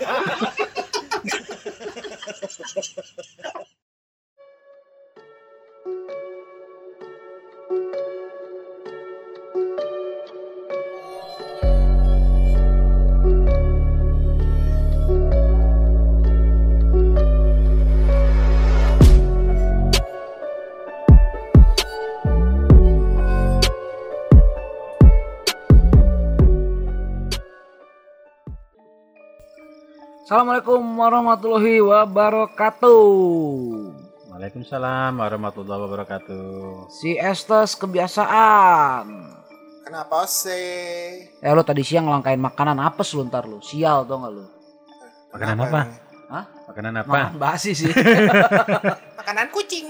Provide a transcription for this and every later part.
Ah. Assalamualaikum warahmatullahi wabarakatuh. Waalaikumsalam warahmatullahi wabarakatuh. Si Estes kebiasaan. Kenapa sih? Eh lu tadi siang ngelangkain makanan apa lu ntar lu? Sial tau gak lu? Makanan apa? Hah? Makanan apa? Makan basi sih. Makanan kucing.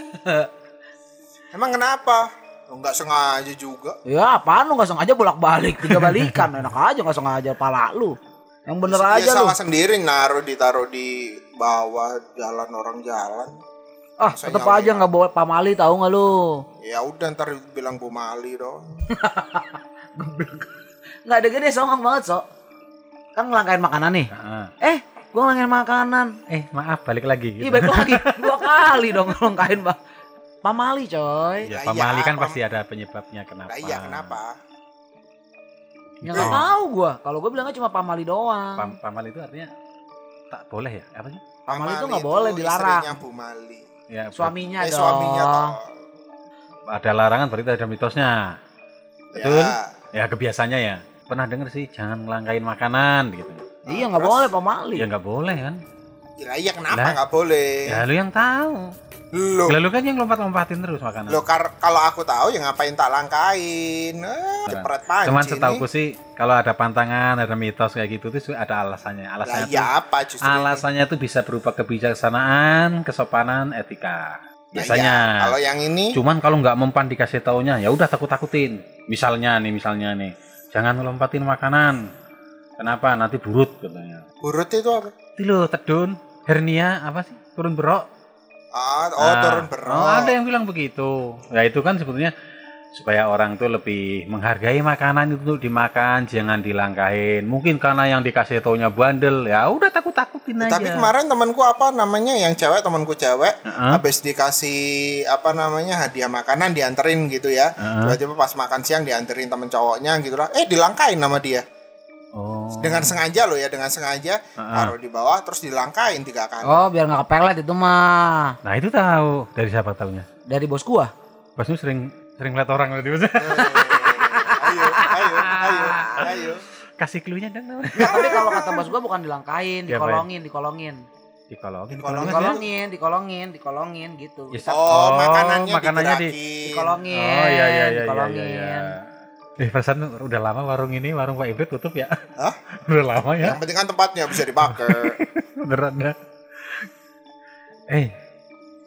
Emang kenapa? Lo nggak sengaja juga. ya apaan lu gak sengaja bolak balik tiga balikan enak aja gak sengaja pala lu. Yang bener Ya aja lu. salah sendiri naruh ditaruh di bawah jalan orang jalan. Ah Masa tetep aja nggak bawa pamali tahu nggak lu? Ya udah ntar bilang Bu Mali dong. Nggak ada gede songong banget sok. Kan ngelangkain makanan nih. Eh gua ngelangkain makanan. Eh maaf balik lagi. Iya baik lagi dua kali dong ngelangkain bang. Pamali coy. Ya, pamali iya, kan pam- pasti ada penyebabnya kenapa. Iya kenapa? Ya nggak tahu gua. Kalau gua bilangnya cuma pamali doang. Pam pamali itu artinya tak boleh ya? Apa sih? Pamali itu Mali nggak boleh, dilarang. Istrinya Bu Mali. Ya, Suaminya Eh dong. suaminya toh. ada larangan berarti ada mitosnya. Betul. Ya. Ya kebiasaannya ya. Pernah denger sih jangan ngelangkain makanan gitu. Iya nggak boleh pamali. Ya nggak boleh kan? Ya, iya kenapa nggak boleh? Ya lu yang tahu. Lo Lalu kan yang lompat-lompatin terus makanan. lo kar- kalau aku tahu ya ngapain tak langkain? Eh, cepret panci Cuman nih. setauku sih kalau ada pantangan, ada mitos kayak gitu itu ada alasannya. Lah Alasannya tuh iya apa justru alasannya itu bisa berupa kebijaksanaan, kesopanan, etika. Nah, Biasanya. iya. Kalau yang ini Cuman kalau nggak mempan dikasih taunya, ya udah takut-takutin. Misalnya nih, misalnya nih, jangan melompatin makanan. Kenapa? Nanti burut katanya. urut itu apa? Itu loh, tedun, hernia, apa sih? Turun berok. Ah, oh Nah, turun berok. Oh, ada yang bilang begitu. Ya itu kan sebetulnya supaya orang tuh lebih menghargai makanan itu dimakan, jangan dilangkahin. Mungkin karena yang dikasih taunya bandel, ya udah takut-takutin aja. Tapi kemarin temanku apa namanya yang cewek temanku cewek Heeh. habis dikasih apa namanya hadiah makanan dianterin gitu ya. Heeh. Tiba-tiba pas makan siang dianterin temen cowoknya gitu lah. Eh dilangkain nama dia. Oh. Dengan sengaja loh ya, dengan sengaja Heeh. taruh di bawah terus dilangkain tiga kali. Oh biar nggak kepelet itu mah. Nah itu tahu dari siapa taunya? Dari bos gua. Bosmu sering sering lihat orang tadi Bos. Eh, ayo, ayo, ayo, ayo. Kasih clue-nya dong. Tapi kalau kata bos gua bukan dilangkain, Diapain? dikolongin, dikolongin. Dikolongin. Dikolongin. Dikolongin, dikolongin, dikolongin gitu. Ya, Oh, makanannya, makanannya di. Dikolongin. Oh iya iya iya iya dikolongin. iya. iya. Eh perasaan udah lama warung ini warung Pak Ibrit tutup ya? Hah? udah lama ya? Yang penting kan tempatnya bisa dipakai. Beneran ya? Eh,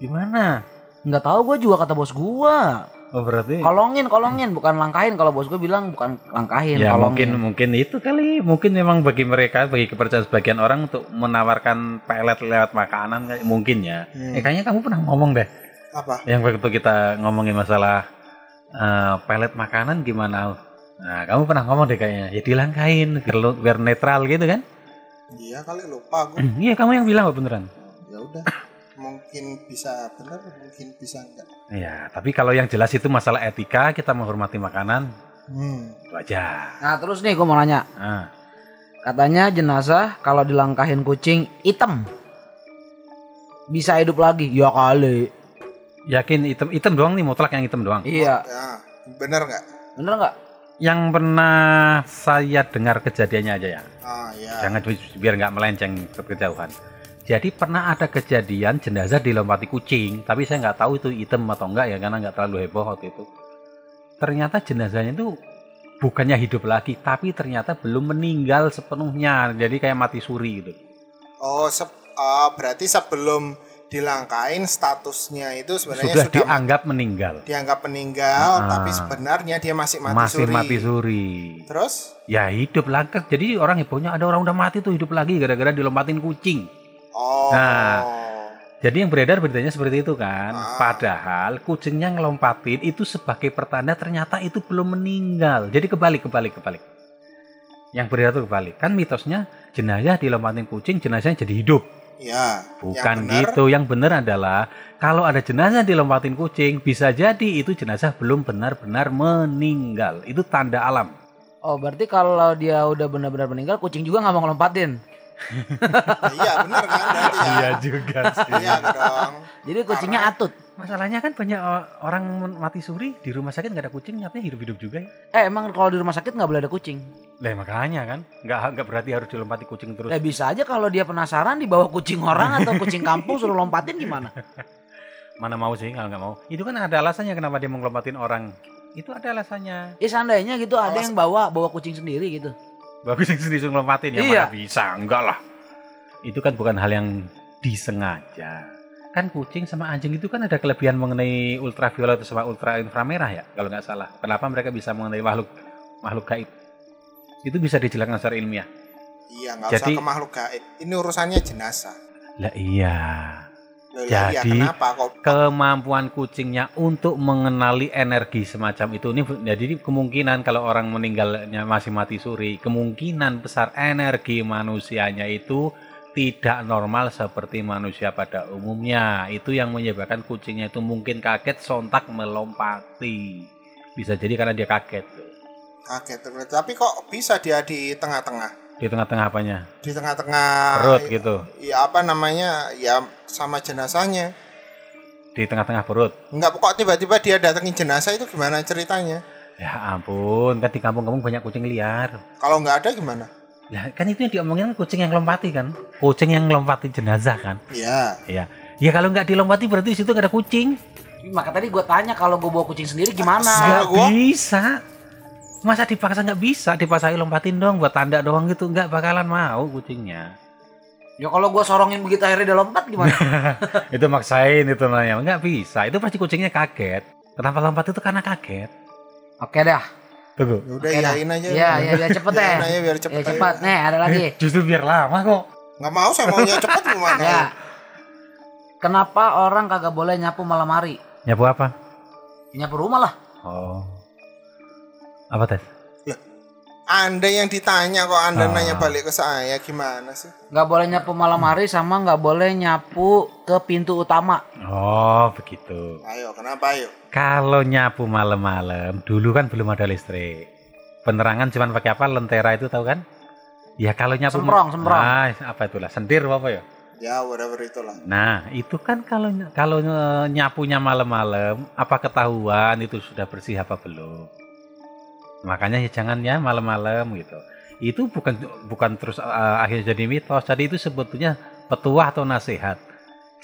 gimana? Nggak tahu gua juga kata bos gua. Oh berarti Kolongin, kolongin, bukan langkahin. Kalau bos gua bilang bukan langkahin, ya kolongin. mungkin mungkin itu kali mungkin memang bagi mereka bagi kepercayaan sebagian orang untuk menawarkan pelet lewat makanan kayak mungkin ya. Hmm. Eh kayaknya kamu pernah ngomong deh Apa? yang waktu kita ngomongin masalah eh, pelet makanan gimana? Nah kamu pernah ngomong deh kayaknya ya dilangkain biar, netral gitu kan? Iya kali lupa gue. Iya kamu yang bilang kok beneran. Ya udah. Mungkin bisa benar, mungkin bisa enggak. Iya tapi kalau yang jelas itu masalah etika kita menghormati makanan Hmm. itu aja. Nah terus nih gua mau nanya. Nah, Katanya jenazah kalau dilangkahin kucing hitam bisa hidup lagi. Ya kali. Yakin item item doang nih mutlak yang item doang. Iya. Ya, bener nggak? Bener nggak? Yang pernah saya dengar kejadiannya aja ya. Ah ya. Jangan bi- biar nggak melenceng ke kejauhan. Jadi pernah ada kejadian jenazah dilompati kucing, tapi saya nggak tahu itu item atau enggak ya karena nggak terlalu heboh waktu itu. Ternyata jenazahnya itu bukannya hidup lagi, tapi ternyata belum meninggal sepenuhnya. Jadi kayak mati suri gitu. Oh, sep- ah, berarti sebelum dilangkain statusnya itu sebenarnya Sudah, sudah, dianggap meninggal. dianggap meninggal, Ah. tapi sebenarnya dia masih mati Masih suri. mati suri. Terus? Ya hidup lagi. Jadi orang hebohnya ada orang udah mati tuh hidup lagi gara-gara dilompatin kucing. Oh. Nah. Jadi yang beredar beritanya seperti itu kan. Ah. Padahal kucingnya ngelompatin itu sebagai pertanda ternyata itu belum meninggal. Jadi kebalik, kebalik, kebalik. Yang beredar itu kebalik. Kan mitosnya jenazah dilompatin kucing, jenazahnya jadi hidup. Ya. Bukan yang gitu. Yang benar adalah kalau ada jenazah dilompatin kucing, bisa jadi itu jenazah belum benar-benar meninggal. Itu tanda alam. Oh, berarti kalau dia udah benar-benar meninggal, kucing juga nggak mau ngelompatin. Iya benar kan berarti ya. juga Iya dong. Jadi kucingnya atut. Masalahnya kan banyak o- orang mati suri di rumah sakit nggak ada kucing, nyatanya hidup-hidup juga ya. Eh, emang kalau di rumah sakit nggak boleh ada kucing? Lah makanya kan, nggak nggak berarti harus dilompati kucing terus. Eh bisa aja kalau dia penasaran dibawa kucing orang atau kucing kampung suruh lompatin gimana? Mana mau sih kalau nggak mau? Itu kan ada alasannya kenapa dia mau ngelompatin orang. Itu ada alasannya. Ya seandainya gitu ada Awas. yang bawa bawa kucing sendiri gitu. Bagus yang sendiri ngelompatin ya Iya. mana bisa, enggak lah. Itu kan bukan hal yang disengaja. Kan kucing sama anjing itu kan ada kelebihan mengenai ultraviolet sama ultra inframerah ya, kalau nggak salah. Kenapa mereka bisa mengenai makhluk makhluk gaib? Itu bisa dijelaskan secara ilmiah. Iya nggak Jadi- usah ke makhluk gaib. Ini urusannya jenazah. Lah iya. Loh, lah, iya, Jadi, kenapa kok? Kemampuan kucingnya untuk mengenali energi semacam itu ini jadi kemungkinan kalau orang meninggalnya masih mati suri, kemungkinan besar energi manusianya itu tidak normal seperti manusia pada umumnya. Itu yang menyebabkan kucingnya itu mungkin kaget sontak melompati. Bisa jadi karena dia kaget Kaget. Tapi kok bisa dia di tengah-tengah? di tengah-tengah apanya? Di tengah-tengah. Perut gitu. Ya apa namanya? Ya sama jenazahnya. Di tengah-tengah perut. Enggak kok tiba-tiba dia datengin jenazah itu gimana ceritanya? Ya ampun, kan di kampung-kampung banyak kucing liar. Kalau nggak ada gimana? Ya kan itu yang diomongin kan kucing yang lompati kan. Kucing yang lompati jenazah kan. Iya. Iya. Ya kalau nggak dilompati berarti di situ nggak ada kucing. Maka tadi gue tanya kalau gue bawa kucing sendiri gimana? Nggak gua. bisa. Masa dipaksa nggak bisa? Dipaksain lompatin dong buat tanda doang gitu. Nggak bakalan mau kucingnya. Ya kalau gue sorongin begitu akhirnya dia lompat gimana? itu maksain itu namanya. Nggak bisa. Itu pasti kucingnya kaget. Kenapa lompat itu karena kaget. Oke dah. Tunggu. Ya udah Oke dah. iyain aja. Iya, iya biar cepet Iyain deh. aja biar cepet. Ya aja. cepat. Nih ada lagi. Justru biar lama kok. Nggak mau saya maunya cepet gimana? Ya. Kenapa orang kagak boleh nyapu malam hari? Nyapu apa? Nyapu rumah lah. Oh. Apa tes? Anda yang ditanya kok Anda Ah. nanya balik ke saya gimana sih? Nggak boleh nyapu malam hari sama nggak boleh nyapu ke pintu utama. Oh begitu. Ayo, kenapa ayo? Kalau nyapu malam-malam, dulu kan belum ada listrik. Penerangan cuman pakai apa? Lentera itu tahu kan? Ya kalau nyapu Semprong, semprong. Ah, apa itulah? Sendir apa ya? Ya, whatever itulah. Nah, itu kan kalau kalau eh, nyapunya malam-malam, apa ketahuan itu sudah bersih apa belum? Makanya ya jangan ya malam-malam gitu. Itu bukan bukan terus eh, akhirnya jadi mitos. Jadi itu sebetulnya petuah atau nasihat.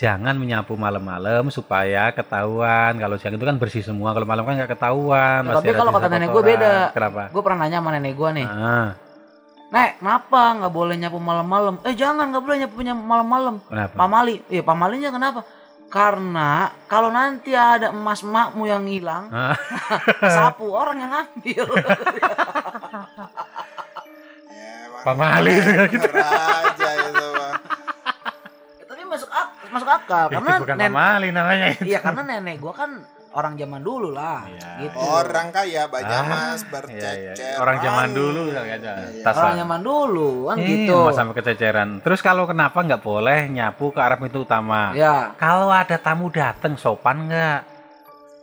Jangan menyapu malam-malam supaya ketahuan. Kalau siang itu kan bersih semua. Kalau malam kan nggak ketahuan. Ya, tapi kalau kata nenek gue beda. Kenapa? Gue pernah nanya sama nenek gue nih. Ah, Nek, kenapa nggak boleh nyapu malam-malam? Eh jangan nggak boleh nyapu malam-malam. kenapa? Pamali, iya pamalinya kenapa? Karena kalau nanti ada emas emakmu yang hilang, Ah, sapu orang yang ngambil. Ya, emang Pamali gitu. itu. Tapi masuk ak masuk akal itu karena bukan nen- pamali namanya. iya karena nenek gua kan orang zaman dulu lah, Iya, gitu. Orang kaya banyak Ah, mas Iya, bercecer. iya. Orang zaman dulu kayaknya. Iya. Tas Orang zaman dulu kan Iya, gitu. sampai kececeran. Terus kalau kenapa nggak boleh nyapu ke arah pintu utama? Ya, Kalau ada tamu datang sopan nggak?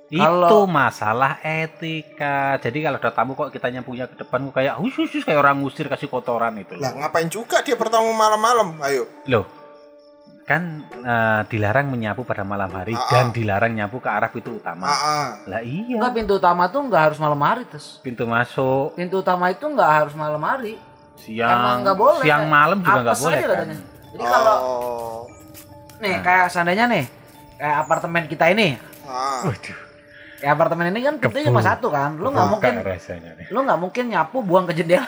Itu masalah etika. Jadi kalau ada tamu kok kita nyapunya ke depan kayak husus husus kayak orang ngusir kasih kotoran itu. Lah ngapain juga dia bertemu malam-malam? Ayo. Loh, kan eh, dilarang menyapu pada malam hari Ah, ah. dan dilarang nyapu ke arah pintu utama. Ah, ah. Lah iya, enggak pintu utama tuh nggak harus malam hari terus. pintu masuk Pintu utama itu nggak harus malam hari. siang, Emang nggak boleh. siang malam juga nggak boleh aja kan? katanya. Jadi kalau Oh. nih Nah. kayak seandainya nih kayak apartemen kita ini. Waduh, kayak apartemen ini kan pintunya cuma satu kan, lu nggak mungkin rasanya nih. lu nggak mungkin nyapu buang ke jendela.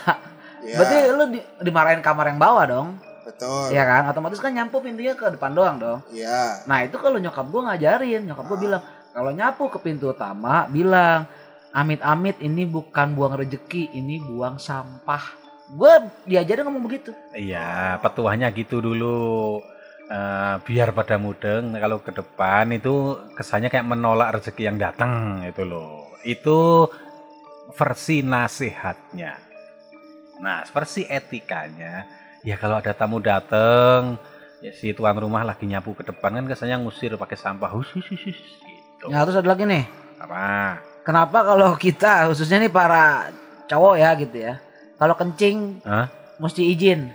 Ya, Berarti lu di- dimarahin kamar yang bawah dong. Betul. Iya kan? Otomatis kan nyapu pintunya ke depan doang dong. Iya. Nah, itu kalau nyokap gua ngajarin, nyokap gua Ah. bilang, kalau nyapu ke pintu utama bilang, amit-amit ini bukan buang rejeki, ini buang sampah. Gua diajarin ngomong begitu. Iya, petuahnya gitu dulu. Eh, biar pada mudeng kalau ke depan itu kesannya kayak menolak rezeki yang datang itu loh. Itu versi nasihatnya. Nah, versi etikanya ya kalau ada tamu dateng ya si tuan rumah lagi nyapu ke depan kan kesannya ngusir pakai sampah hus hus hus, gitu Ya terus ada lagi nih. apa Kenapa kalau kita khususnya nih para cowok ya gitu ya. Kalau kencing Hah? mesti izin.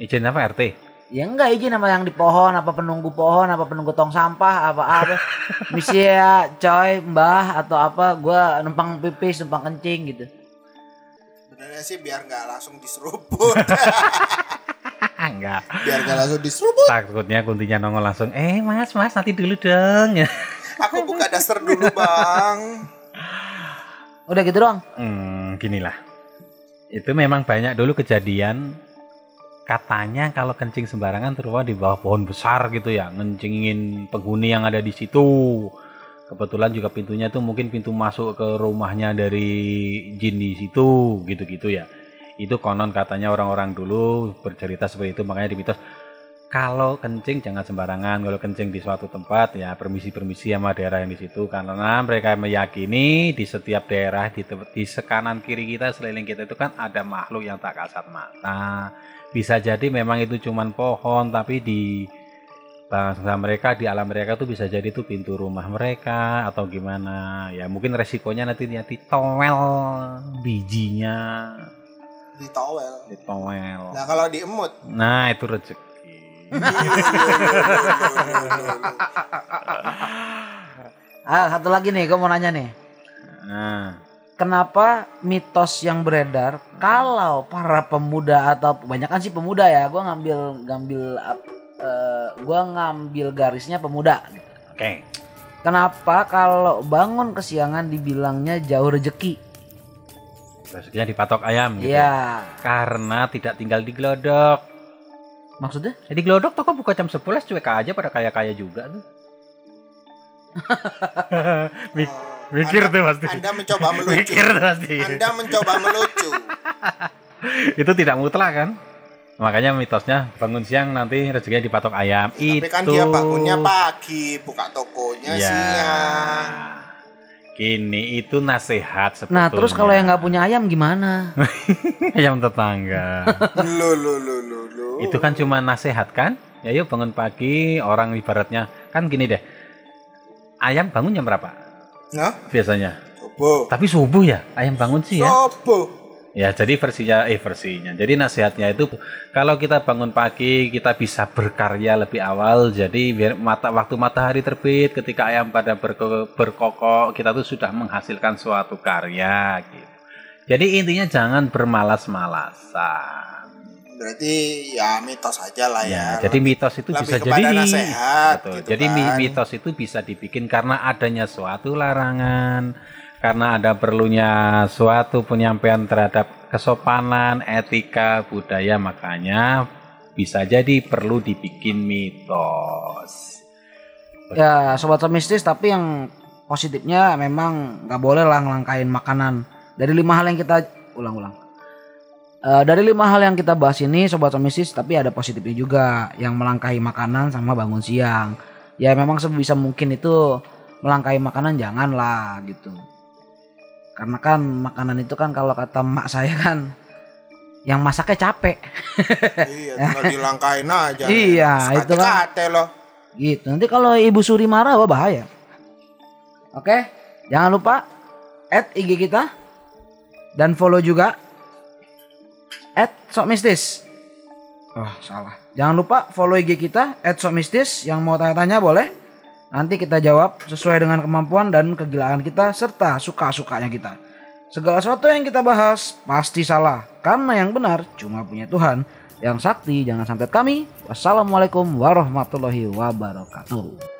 izin apa RT Ya enggak izin sama yang di pohon, apa penunggu pohon, apa penunggu tong sampah, apa apa. Misi ya coy, mbah atau apa, gua numpang pipis, numpang kencing gitu. Sebenarnya sih biar nggak langsung diseruput. enggak biar nggak langsung diseruput. takutnya kuntinya nongol langsung eh mas mas nanti dulu dong ya Aku buka daster dulu bang. Udah gitu doang. hmm, ginilah itu memang banyak dulu kejadian katanya kalau kencing sembarangan terutama di bawah pohon besar gitu ya ngencingin penghuni yang ada di situ kebetulan juga pintunya tuh mungkin pintu masuk ke rumahnya dari jin di situ gitu-gitu ya. Itu konon katanya orang-orang dulu bercerita seperti itu makanya di mitos kalau kencing jangan sembarangan kalau kencing di suatu tempat ya permisi-permisi sama daerah yang di situ. Karena mereka meyakini di setiap daerah di, di sekanan kiri kita seliling kita itu kan ada makhluk yang tak kasat mata. Bisa jadi memang itu cuman pohon tapi di bangsa mereka di alam mereka tuh bisa jadi tuh pintu rumah mereka atau gimana ya mungkin resikonya nanti nanti towel bijinya Di towel. di towel Nah kalau diemut. nah itu rezeki Ah, satu lagi nih, gua mau nanya nih. nah Kenapa mitos yang beredar kalau para pemuda atau kebanyakan sih pemuda ya, gua ngambil ngambil ap- eh, gua ngambil garisnya pemuda. oke Kenapa kalau bangun kesiangan dibilangnya jauh rezeki? rezekinya dipatok ayam gitu Iya. karena tidak tinggal di glodok Maksudnya? jadi glodok toko buka jam 11 cuek aja pada kaya-kaya juga tuh Mik- mikir Anda- tuh pasti Anda mencoba melucu. mikir tuh pasti Anda mencoba melucu. itu tidak mutlak kan makanya mitosnya bangun siang nanti rezekinya dipatok ayam Tapi itu kan dia bangunnya pagi, buka tokonya ya siang. Gini itu nasihat sebetulnya. Nah, terus kalau yang nggak punya ayam gimana? ayam tetangga. Lo lo lo lo lo. itu kan cuma nasihat kan? Ya yuk bangun pagi orang ibaratnya kan gini deh. Ayam bangun jam berapa Nah, biasanya? coba. Tapi subuh ya ayam bangun sih ya. Coba. Ya jadi versinya eh versinya. Jadi nasihatnya itu kalau kita bangun pagi kita bisa berkarya lebih awal. Jadi biar mata waktu matahari terbit ketika ayam pada berko- berkokok kita tuh sudah menghasilkan suatu karya gitu. Jadi intinya jangan bermalas-malasan. Berarti ya mitos aja lah ya. Ya, jadi mitos itu Lebih bisa jadi nasihat Betul. gitu jadi kan. mitos itu bisa dibikin karena adanya suatu larangan, karena ada perlunya suatu penyampaian terhadap kesopanan, etika, budaya, makanya bisa jadi perlu dibikin mitos. Ya, sobat mistis tapi yang positifnya memang nggak boleh lah ngelangkain makanan. Dari lima hal yang kita ulang-ulang. Eh, dari lima hal yang kita bahas ini sobat mistis tapi ada positifnya juga yang melangkahi makanan sama bangun siang. Ya memang sebisa mungkin itu melangkahi makanan janganlah gitu. Karena kan makanan itu kan kalau kata mak saya kan yang masaknya capek. Iya, tinggal dilangkain aja. Iya, itu kan. Loh. Gitu. Nanti kalau Ibu Suri marah wah bahaya. Oke, jangan lupa add IG kita dan follow juga add Sok Mistis. Oh, salah. Jangan lupa follow IG kita add Sok Mistis. Yang mau tanya-tanya boleh. Nanti kita jawab sesuai dengan kemampuan dan kegilaan kita serta suka-sukanya kita. Segala sesuatu yang kita bahas pasti salah karena yang benar cuma punya Tuhan. Yang sakti jangan sampai kami. Wassalamualaikum warahmatullahi wabarakatuh.